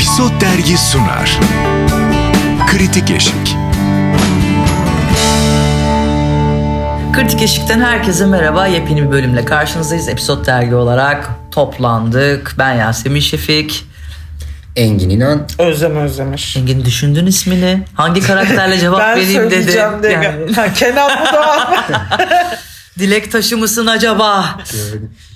Episod Dergi sunar. Kritik Eşik. Kritik Eşik'ten herkese merhaba. Yepyeni bir bölümle karşınızdayız. Episod dergi olarak toplandık. Ben Yasemin Şefik. Engin İnan. Özlem özlemiş. Engin düşündün ismini. Hangi karakterle cevap ben vereyim dedi. söyleyeceğim diye. Yani, Ha, Kenan bu da. dilek taşı mısın acaba?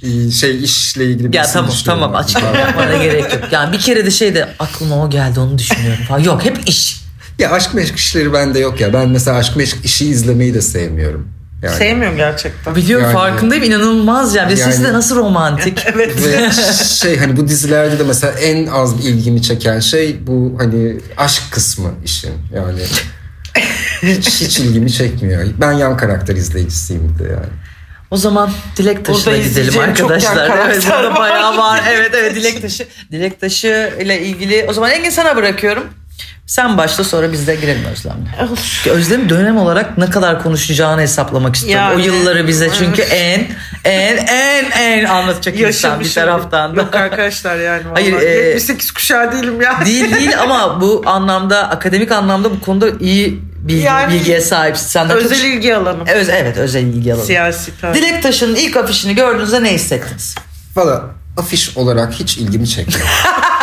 Yani, şey işle ilgili bir Ya tamam düşünüyorum tamam açıklama yapmana gerek yok. Yani bir kere de şey de aklıma o geldi onu düşünüyorum falan. Yok hep iş. Ya aşk meşk işleri bende yok ya. Ben mesela aşk meşk işi izlemeyi de sevmiyorum. Yani. Sevmiyorum gerçekten. Biliyorum Yani- farkındayım inanılmaz ya. Ve siz Yani- de nasıl romantik. Evet. Ve şey hani bu dizilerde de mesela en az ilgimi çeken şey bu hani aşk kısmı işin. Yani hiç, hiç ilgimi çekmiyor. Ben yan karakter izleyicisiyim de yani. O zaman Dilek Taşı'na gidelim izleyeceğim çok arkadaşlar. Evet, burada var. bayağı var. Evet evet Dilek Taşı. Dilek Taşı ile ilgili. O zaman Engin sana bırakıyorum. Sen başla sonra biz de girelim Özlem'le. Özlem dönem olarak ne kadar konuşacağını hesaplamak istiyorum. Yani, o yılları bize çünkü en en en en anlatacak insan bir Yaşamışım. taraftan da. Yok arkadaşlar yani. Hayır, Hayır, e, 78 kuşağı değilim ya. Değil değil ama bu anlamda akademik anlamda bu konuda iyi bilgi, Yani- bilgiye sahipsin. Senden Özel çok... ilgi alanım. Evet, evet özel ilgi alanı. Siyasi tabii. Dilek Taşı'nın ilk afişini gördüğünüzde ne hissettiniz? Valla afiş olarak hiç ilgimi çekmiyor.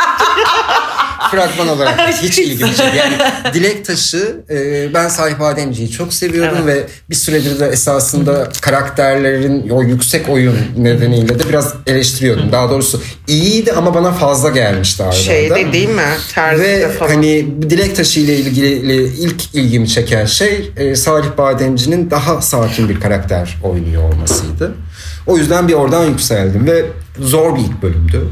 Fragman olarak hiç ilgimi çekmiyor. Yani Dilek Taşı e, ben Sahip Ademci'yi çok seviyorum ve bir süredir de esasında karakterlerin o yüksek oyun nedeniyle de biraz eleştiriyordum. Daha doğrusu iyiydi ama bana fazla gelmişti arada. Şeyde değil mi? Terzide Ve falan. hani Dilek Taşı ile ilgili ilk ilgimi çeken şey e, Salih Bademci'nin daha sakin bir karakter oynuyor olmasıydı. O yüzden bir oradan yükseldim ve zor bir ilk bölümdü.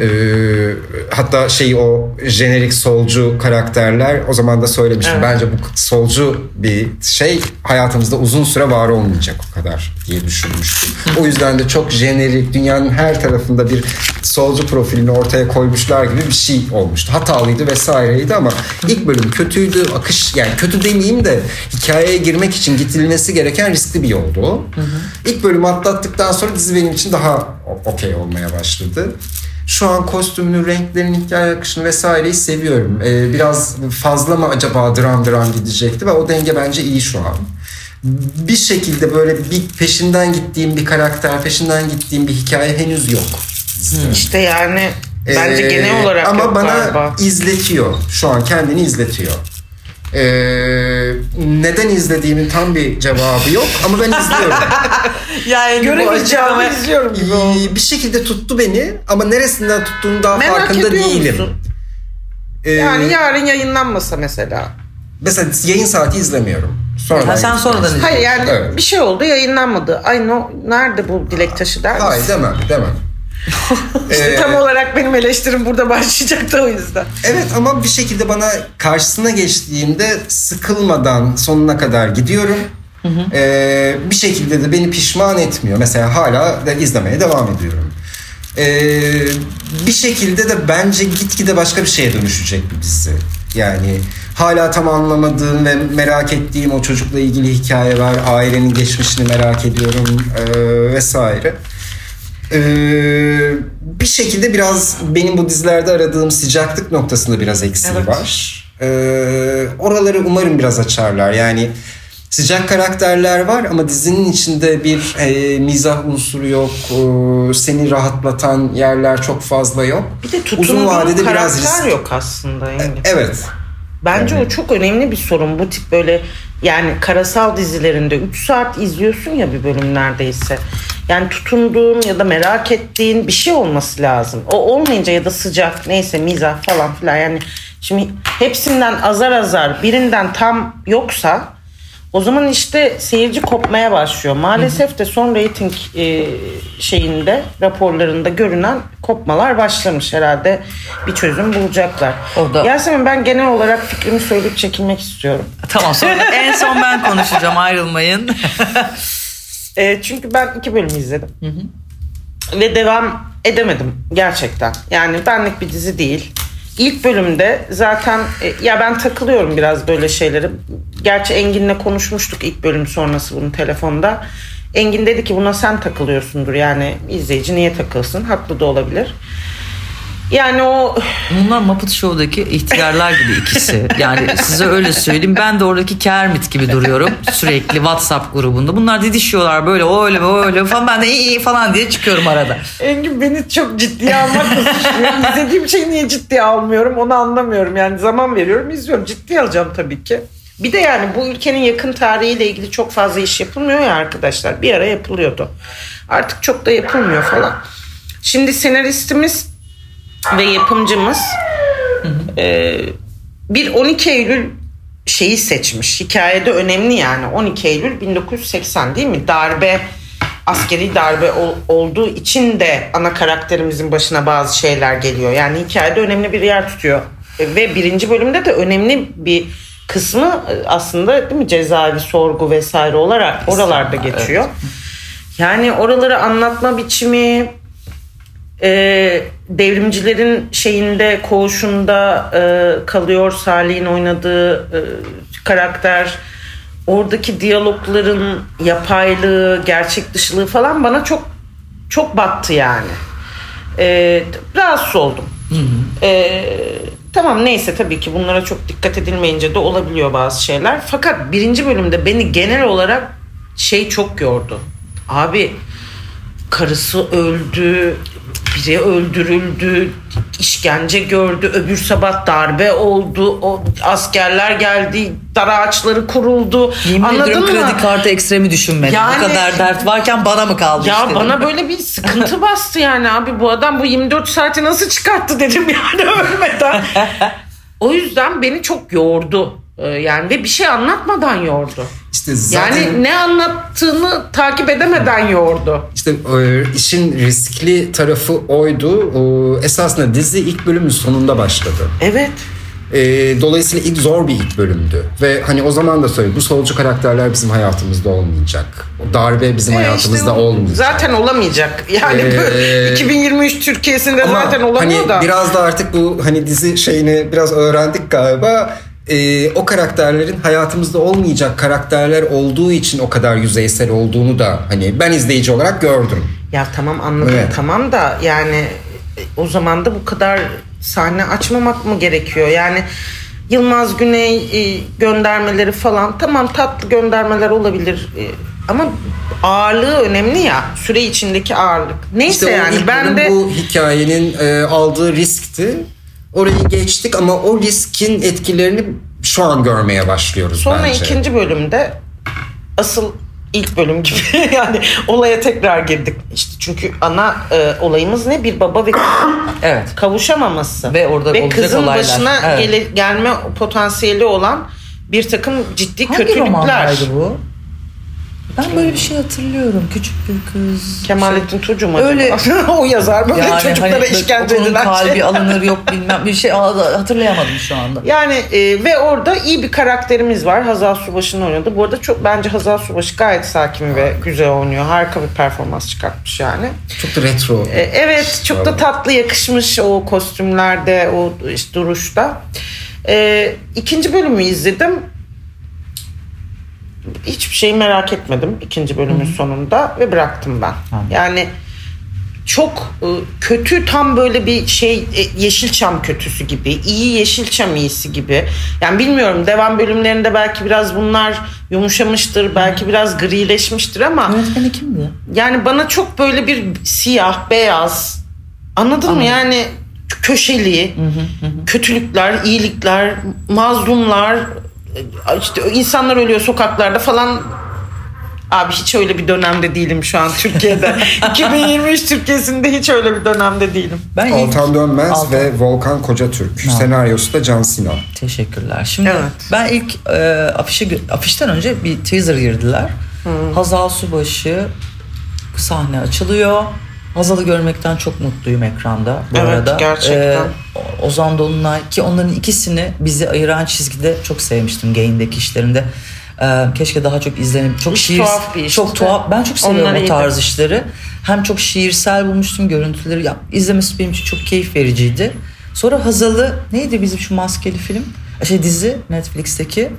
Ee, hatta şey o jenerik solcu karakterler o zaman da söylemiştim. Bence bu solcu bir şey hayatımızda uzun süre var olmayacak o kadar diye düşünmüştüm. o yüzden de çok jenerik dünyanın her tarafında bir solcu profilini ortaya koymuşlar gibi bir şey olmuştu. Hatalıydı vesaireydi ama ilk bölüm kötüydü. Akış yani kötü demeyeyim de hikayeye girmek için gidilmesi gereken riskli bir yoldu o. İlk bölümü atlattıktan sonra dizi benim için daha okey olmaya başladı. Şu an kostümünü, renklerini, hikaye akışını vesaireyi seviyorum. Ee, biraz fazla mı acaba dram dram gidecekti ve o denge bence iyi şu an. Bir şekilde böyle bir peşinden gittiğim bir karakter, peşinden gittiğim bir hikaye henüz yok. İşte yani bence Ee, genel olarak ama yok bana galiba. izletiyor. Şu an kendini izletiyor. Ee, neden izlediğimin tam bir cevabı yok ama ben izliyorum. Yani Göremeyeceğimi izliyorum gibi oldu. Ee, bir şekilde tuttu beni ama neresinden tuttuğunu daha Merak farkında değilim. musun? Ee, Yani yarın yayınlanmasa mesela. mesela yayın saati izlemiyorum. Sonradan Ha, sen sonradan izliyorum. Hayır yani Evet. bir şey oldu yayınlanmadı. Ay no, nerede bu dilek taşı der misin? Hayır demem demem. Ee, Tam olarak benim eleştirim burada başlayacaktı o yüzden. Evet ama bir şekilde bana karşısına geçtiğimde sıkılmadan sonuna kadar gidiyorum. Ee, bir şekilde de beni pişman etmiyor. Mesela hala da izlemeye devam ediyorum. Ee, bir şekilde de bence gitgide başka bir şeye dönüşecek bir dizi. Yani hala tam anlamadığım ve merak ettiğim o çocukla ilgili hikaye var. Ailenin geçmişini merak ediyorum ee, vesaire. Ee, bir şekilde biraz benim bu dizilerde aradığım sıcaklık noktasında biraz eksiği Evet. var. Ee, oraları umarım biraz açarlar. Yani sıcak karakterler var ama dizinin içinde bir e, mizah unsuru yok. Ee, seni rahatlatan yerler çok fazla yok. Bir de Uzun vadede biraz risk. yok aslında. Engin. Evet. Bence o çok önemli bir sorun. Bu tip böyle yani karasal dizilerinde 3 saat izliyorsun ya bir bölüm neredeyse. Yani tutunduğun ya da merak ettiğin bir şey olması lazım. O olmayınca ya da sıcak neyse mizah falan filan yani şimdi hepsinden azar azar birinden tam yoksa o zaman işte seyirci kopmaya başlıyor. Maalesef de son reyting e, şeyinde raporlarında görünen kopmalar başlamış herhalde bir çözüm bulacaklar. Orada- Yasemin ben genel olarak fikrimi söyleyip çekilmek istiyorum. Tamam sonra en son ben konuşacağım ayrılmayın. E, çünkü ben iki bölüm izledim. Ve devam edemedim gerçekten. Yani benlik bir dizi değil. İlk bölümde zaten e, ya ben takılıyorum biraz böyle şeylere. Gerçi Engin'le konuşmuştuk ilk bölüm sonrası bunu telefonda. Engin dedi ki buna sen takılıyorsundur yani izleyici niye takılsın haklı da olabilir. Yani o Bunlar Muppet Show'daki ihtiyarlar gibi ikisi. Yani size öyle söyleyeyim. Ben de oradaki Kermit gibi duruyorum. Sürekli WhatsApp grubunda. Bunlar didişiyorlar böyle o öyle o öyle falan. Ben de iyi iyi falan diye çıkıyorum arada. Engin beni çok ciddiye almakla suçluyor. İzlediğim şeyi niye ciddiye almıyorum onu anlamıyorum. Yani zaman veriyorum izliyorum. Ciddiye alacağım tabii ki. Bir de yani bu ülkenin yakın tarihiyle ilgili çok fazla iş yapılmıyor ya arkadaşlar. Bir ara yapılıyordu. Artık çok da yapılmıyor falan. Şimdi senaristimiz ve yapımcımız e, bir 12 Eylül şeyi seçmiş. Hikayede önemli yani. 12 Eylül 1980 değil mi? Darbe askeri darbe ol- olduğu için de ana karakterimizin başına bazı şeyler geliyor. Yani hikayede önemli bir yer tutuyor. E, Ve birinci bölümde de önemli bir kısmı e, aslında değil mi cezaevi sorgu vesaire olarak oralarda geçiyor. Yani oraları anlatma biçimi e, devrimcilerin şeyinde koğuşunda e, kalıyor Salih'in oynadığı e, karakter. Oradaki diyalogların yapaylığı gerçek dışılığı falan bana çok çok battı yani. E, rahatsız oldum. E, tamam neyse tabii ki bunlara çok dikkat edilmeyince de olabiliyor bazı şeyler. Fakat birinci bölümde beni genel olarak şey çok yordu. Abi karısı öldü, biri öldürüldü, işkence gördü, öbür sabah darbe oldu, o askerler geldi, dar ağaçları kuruldu. Yemin Anladın ediyorum mı? kredi kartı ekstremi düşünmedim. Yani- Bu kadar dert varken bana mı kaldı Ya işte bana böyle bir sıkıntı bastı yani abi bu adam bu 24 saati nasıl çıkarttı dedim yani ölmeden. o yüzden beni çok yordu. Ee, Yani ve bir şey anlatmadan yordu. İşte zaten Yani ne anlattığını takip edemeden yordu. işte e, işin riskli tarafı oydu. Esasında dizi ilk bölümün sonunda başladı. Evet. E, dolayısıyla ilk zor bir ilk bölümdü. Ve hani o zaman da söyledim bu solcu karakterler bizim hayatımızda olmayacak. O darbe bizim hayatımızda E İşte olmayacak. Zaten olamayacak. Yani Ee, bu 2023 Türkiye'sinde zaten olamıyor hani da. biraz da artık bu hani dizi şeyini biraz öğrendik galiba. Ee, o karakterlerin hayatımızda olmayacak karakterler olduğu için o kadar yüzeysel olduğunu da hani ben izleyici olarak gördüm. Ya tamam anladım Evet. tamam da yani e, o zaman da bu kadar sahne açmamak mı gerekiyor? Yani Yılmaz Güney e, göndermeleri falan tamam tatlı göndermeler olabilir e, ama ağırlığı önemli ya süre içindeki ağırlık. Neyse İşte yani ben de bu hikayenin e, aldığı riskti. Orayı geçtik ama o riskin etkilerini şu an görmeye başlıyoruz Sonra bence. ikinci bölümde asıl ilk bölüm gibi yani olaya tekrar girdik. İşte çünkü ana e, olayımız ne? Bir baba ve Evet. kavuşamaması. Ve orada olacak kızın olaylar. başına Evet. gele- gelme potansiyeli olan bir takım ciddi Hangi kötülükler. bu? Ben böyle bir şey hatırlıyorum. Küçük bir kız. Kemalettin Tucu mu Öyle- o yazar böyle Yani çocuklara hani işkence edilen kalbi şey. alınır yok bilmem bir şey hatırlayamadım şu anda. Yani e, ve orada iyi bir karakterimiz var. Hazal Subaşı'nın oynadı. Bu arada çok bence Hazal Subaşı gayet sakin ve güzel oynuyor. Harika bir performans çıkartmış yani. Çok da retro. E, Evet çok da tatlı yakışmış o kostümlerde o işte duruşta. E, ikinci bölümü izledim. Hiçbir şeyi merak etmedim ikinci bölümün sonunda ve bıraktım ben. Yani çok e, kötü tam böyle bir şey e, Yeşilçam kötüsü gibi iyi Yeşilçam iyisi gibi yani bilmiyorum devam bölümlerinde belki biraz bunlar yumuşamıştır belki biraz grileşmiştir ama Yönetmeni kimdi? yani bana çok böyle bir siyah, beyaz anladın mı? Yani köşeli, kötülükler, iyilikler, mazlumlar, işte insanlar ölüyor sokaklarda falan. Abi hiç öyle bir dönemde değilim şu an Türkiye'de. 2023 Türkiye'sinde hiç öyle bir dönemde değilim. Ben ilk- Altan Dönmez Altan- ve Volkan Kocatürk. Senaryosu da Can Sinan. Teşekkürler. Şimdi Evet. ben ilk e, afişi afişten önce bir teaser girdiler. Hazal Subaşı sahne açılıyor. Hazal'ı görmekten çok mutluyum ekranda bu Evet, arada. gerçekten. E, Ozan Dolunay ki onların ikisini bizi ayıran çizgide çok sevmiştim Gain'deki işlerinde. E, keşke daha çok izlenip çok şiir tuhaf bir çok tuhaf ben çok seviyorum Onlar o iyiydi. tarz işleri. Hem çok şiirsel bulmuştum görüntüleri. Ya, izlemesi benim için çok keyif vericiydi. Sonra Hazal'ı neydi bizim şu maskeli film? Şey dizi Netflix'teki.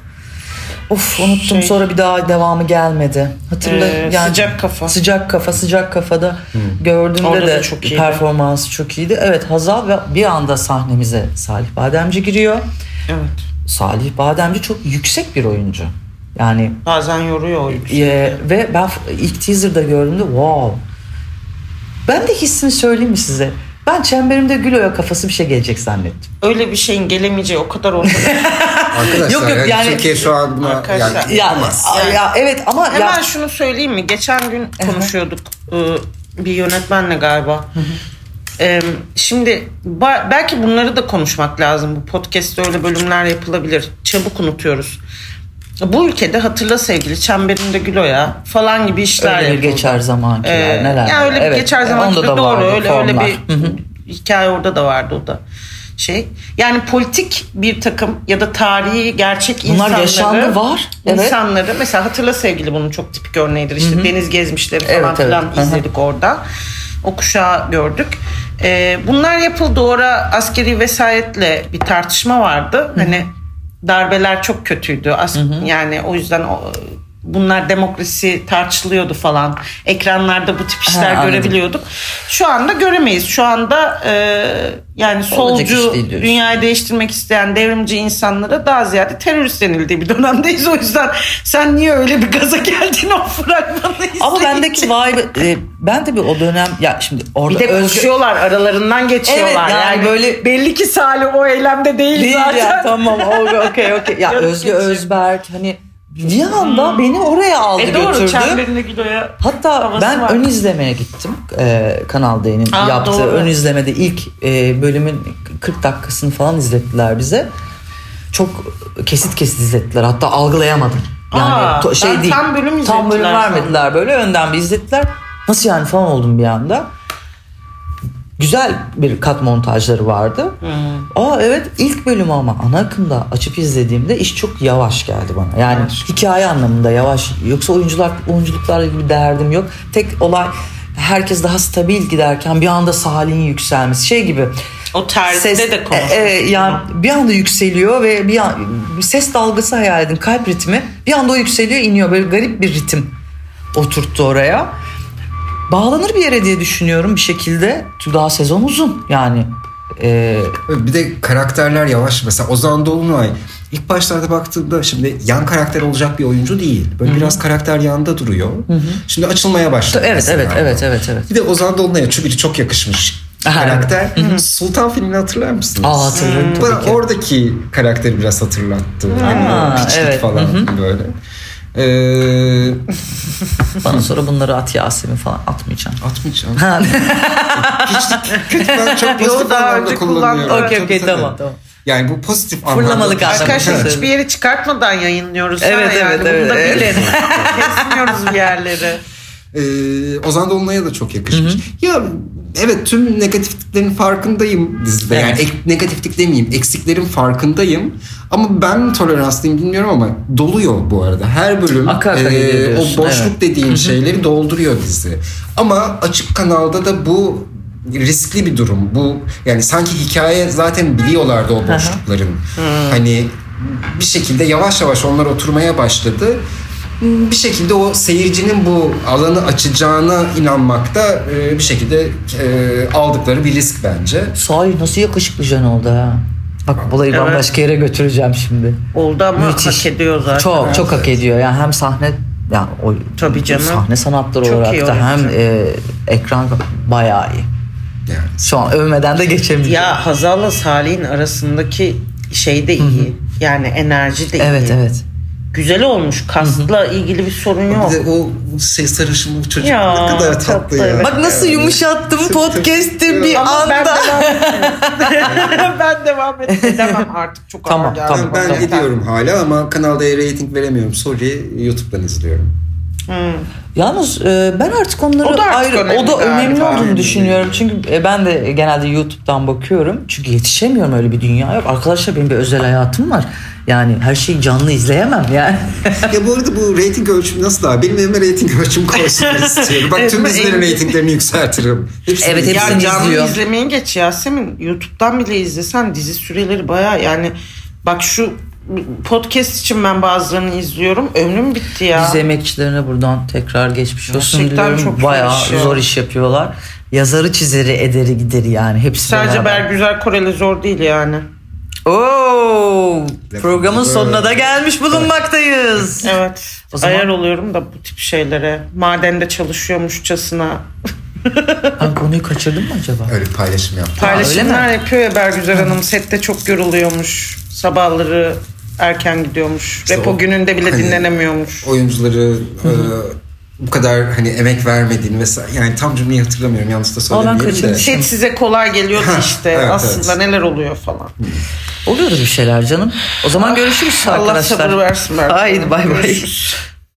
Of unuttum Şey- sonra bir daha devamı gelmedi. Hatırla Ee, Sıcak Kafa. Sıcak kafa sıcak kafada gördüğümde Orada de çok iyiydi. performansı çok iyiydi. Evet Hazal ve bir anda sahnemize Salih Bademci giriyor. Evet. Salih Bademci çok yüksek bir oyuncu. Yani Bazen yoruyor o e, ve ben ilk teaser'da gördüğümde wow. Ben de hissimi söyleyeyim mi size? Ben çemberimde Gülo'ya kafası bir şey gelecek zannettim. Öyle bir şeyin gelemeyeceği o kadar ortada. Arkadaşlar Yok, yok, yani, yani- Türkiye şu an buna Arkadaşlar- yani, Ya, yapamaz. a- ya evet ama Hemen ya, şunu söyleyeyim mi? Geçen gün konuşuyorduk e, bir yönetmenle galiba. E, Şimdi ba- belki bunları da konuşmak lazım. Bu podcast'te öyle bölümler yapılabilir. Çabuk unutuyoruz. Bu ülkede hatırla sevgili çemberinde Gülo'ya falan gibi işler öyle bir yapıldı. geçer zamankiler Ee, neler. Yani öyle bir Evet, geçer zaman onda gibi da doğru vardı öyle öyle bir hikaye orada da vardı o da şey. Yani politik bir takım ya da tarihi gerçek Bunlar insanları yaşandı, var. Evet. insanları mesela hatırla sevgili bunun çok tipik örneğidir. İşte deniz gezmişleri falan Evet, evet. filan hı. izledik orada. O kuşağı gördük. Ee, bunlar yapıldı. Orada askeri vesayetle bir tartışma vardı. Hani darbeler çok kötüydü. As- Yani o yüzden o, bunlar demokrasi tartışılıyordu falan. Ekranlarda bu tip işler Ha, görebiliyorduk. Şu anda göremeyiz. Şu anda e, yani solcu, dünyayı değiştirmek isteyen devrimci insanlara daha ziyade terörist denildiği bir dönemdeyiz. O yüzden sen niye öyle bir gaza geldin o fragmanı Ama bendeki vibe e, ben bir o dönem ya şimdi orada Bir de Özge- koşuyorlar aralarından geçiyorlar. Evet, yani yani, böyle- belli ki Salih o eylemde değil, Değil zaten. ya tamam okey okey. Ya Özge. Özberk hani bir anda beni oraya aldı E doğru götürdü. çemberinde Gülo'ya Hatta ben var. ön izlemeye gittim. Ee, Kanal D'nin Aa, yaptığı doğru. ön izlemede ilk e, bölümün 40 dakikasını falan izlettiler bize. Çok kesit kesit izlettiler. Hatta algılayamadım. Yani Aa, to- şey değil. tam bölüm Tam bölüm vermediler böyle. Önden bir izlettiler. Nasıl yani falan oldum bir anda. Güzel bir kat montajları vardı. Hmm. Aa evet ilk bölüm ama ana akımda açıp izlediğimde iş çok yavaş geldi bana. Yani hikaye anlamında yavaş. Yoksa oyuncular oyunculuklarla ilgili bir derdim yok. Tek olay herkes daha stabil giderken bir anda Salih'in yükselmesi. Şey gibi. O terzide de konuşmuş. E, e, yani bir anda yükseliyor ve bir, an, bir ses dalgası hayal edin. Kalp ritmi. Bir anda o yükseliyor iniyor. Böyle garip bir ritim oturttu oraya. Bağlanır bir yere diye düşünüyorum bir şekilde. Daha sezon uzun yani. E, Bir de karakterler yavaş. Mesela Ozan Dolunay ilk başlarda baktığımda şimdi yan karakter olacak bir oyuncu değil. Böyle biraz karakter yanında duruyor. Şimdi açılmaya başladı. evet evet evet evet evet. Bir de Ozan Dolunay'a çünkü çok yakışmış karakter. Sultan filmini hatırlar mısınız? Aa, hatırlarım Bana ki. oradaki karakteri biraz hatırlattı. Hani Aa, piçlik evet. falan böyle. Ee, Bana sonra bunları at Yasemin falan atmayacağım. atmayacağım. Ha. Kötü ben çok Yo, pozitif daha anlamda önce kullanıyorum. Okey, okey, tamam, tamam. Yani bu pozitif anlamda. Fırlamalık anlamda. Arkadaşlar Evet. hiçbir yeri çıkartmadan yayınlıyoruz. ha, Evet, yani evet, bunu evet, da evet. bilin. Kesmiyoruz bir yerleri. Ee, Ozan Dolunay'a da çok yakışmış. Ya evet tüm negatifliklerin farkındayım dizide. Yani ek- negatiflik demeyeyim eksiklerin farkındayım. Ama ben toleranslıyım bilmiyorum ama doluyor bu arada. Her bölüm e, o boşluk evet. dediğin şeyleri dolduruyor dizi. Ama açık kanalda da bu riskli bir durum. Bu yani sanki hikaye zaten biliyorlardı o boşlukların. Hani bir şekilde yavaş yavaş onlar oturmaya başladı. Bir şekilde o seyircinin bu alanı açacağına inanmakta e, bir şekilde e, aldıkları bir risk bence. Sahi nasıl yakışıklı Can oldu ha. Bak olayı Evet. bambaşka yere götüreceğim şimdi. Oldu ama Müthiş. hak ediyor zaten. Çok çok hak ediyor. Yani hem sahne yani o Tabii canım. sahne sanatları Çok olarak da hem e, ekran bayağı iyi. Yani Şu an övmeden de geçemeyeceğim. Ya Hazal'la Salih'in arasındaki şey de iyi. Yani enerji de evet iyi. evet. Güzel olmuş. Kasla ilgili bir sorun yok. bir de o şey sarışınlı çocuk Ya, ne kadar tatlı, tatlı ya. evet. Bak nasıl yumuşattım podcast'i bir Ama ben anda. devam etmiyorum. ben devam et- edemem artık. Çok Tamam, ağır geldi tamam, Ben, ben ediyorum hala ama kanalda rating veremiyorum. Sorry YouTube'dan izliyorum. Yalnız e, ben artık onları O da artık ayrı önemli o da önemli galiba. olduğunu düşünüyorum. Çünkü e, ben de genelde YouTube'dan bakıyorum. Çünkü yetişemiyorum öyle bir dünya yok. Arkadaşlar benim bir özel hayatım var. Yani her şeyi canlı izleyemem yani. ya bu arada bu rating ölçümü nasıl abi? Benim evime rating ölçüm koysunlar istiyorum. Bak tüm dizilerin ratinglerini yükseltirim. Hepsini Evet, hepsini Ya canlı izliyor. izlemeyi geç Yasemin. YouTube'dan bile izlesen dizi süreleri baya yani bak şu podcast için ben bazılarını izliyorum. Ömrüm bitti ya. Biz emekçilerine buradan tekrar geçmiş olsun Gerçekten diliyorum. çok zor Bayağı iş ya. zor iş yapıyorlar. Yazarı çizeri ederi gideri yani hepsi Sadece beraber. Bergüzar Koreli zor değil yani. Oo, programın sonuna da gelmiş bulunmaktayız. Evet. O zaman- Ayar oluyorum da bu tip şeylere. Madende çalışıyormuşçasına. Ben konuyu kaçırdım mı acaba? Öyle paylaşım yaptım. Paylaşımlar öyle yapıyor ya Bergüzar Hanım. Sette çok yoruluyormuş. Sabahları erken gidiyormuş. İşte Repo o- gününde bile hani- dinlenemiyormuş. Oyuncuları e, bu kadar hani emek vermediğini vesaire yani tam cümleyi hatırlamıyorum yanlış da söylemeyeyim de. Set size kolay geliyordu işte. Evet, Aslında evet. neler oluyor falan. Oluyordur bir şeyler canım. O zaman görüşürüz Allah arkadaşlar. sabır versin Haydi bay bay. Görüşürüz.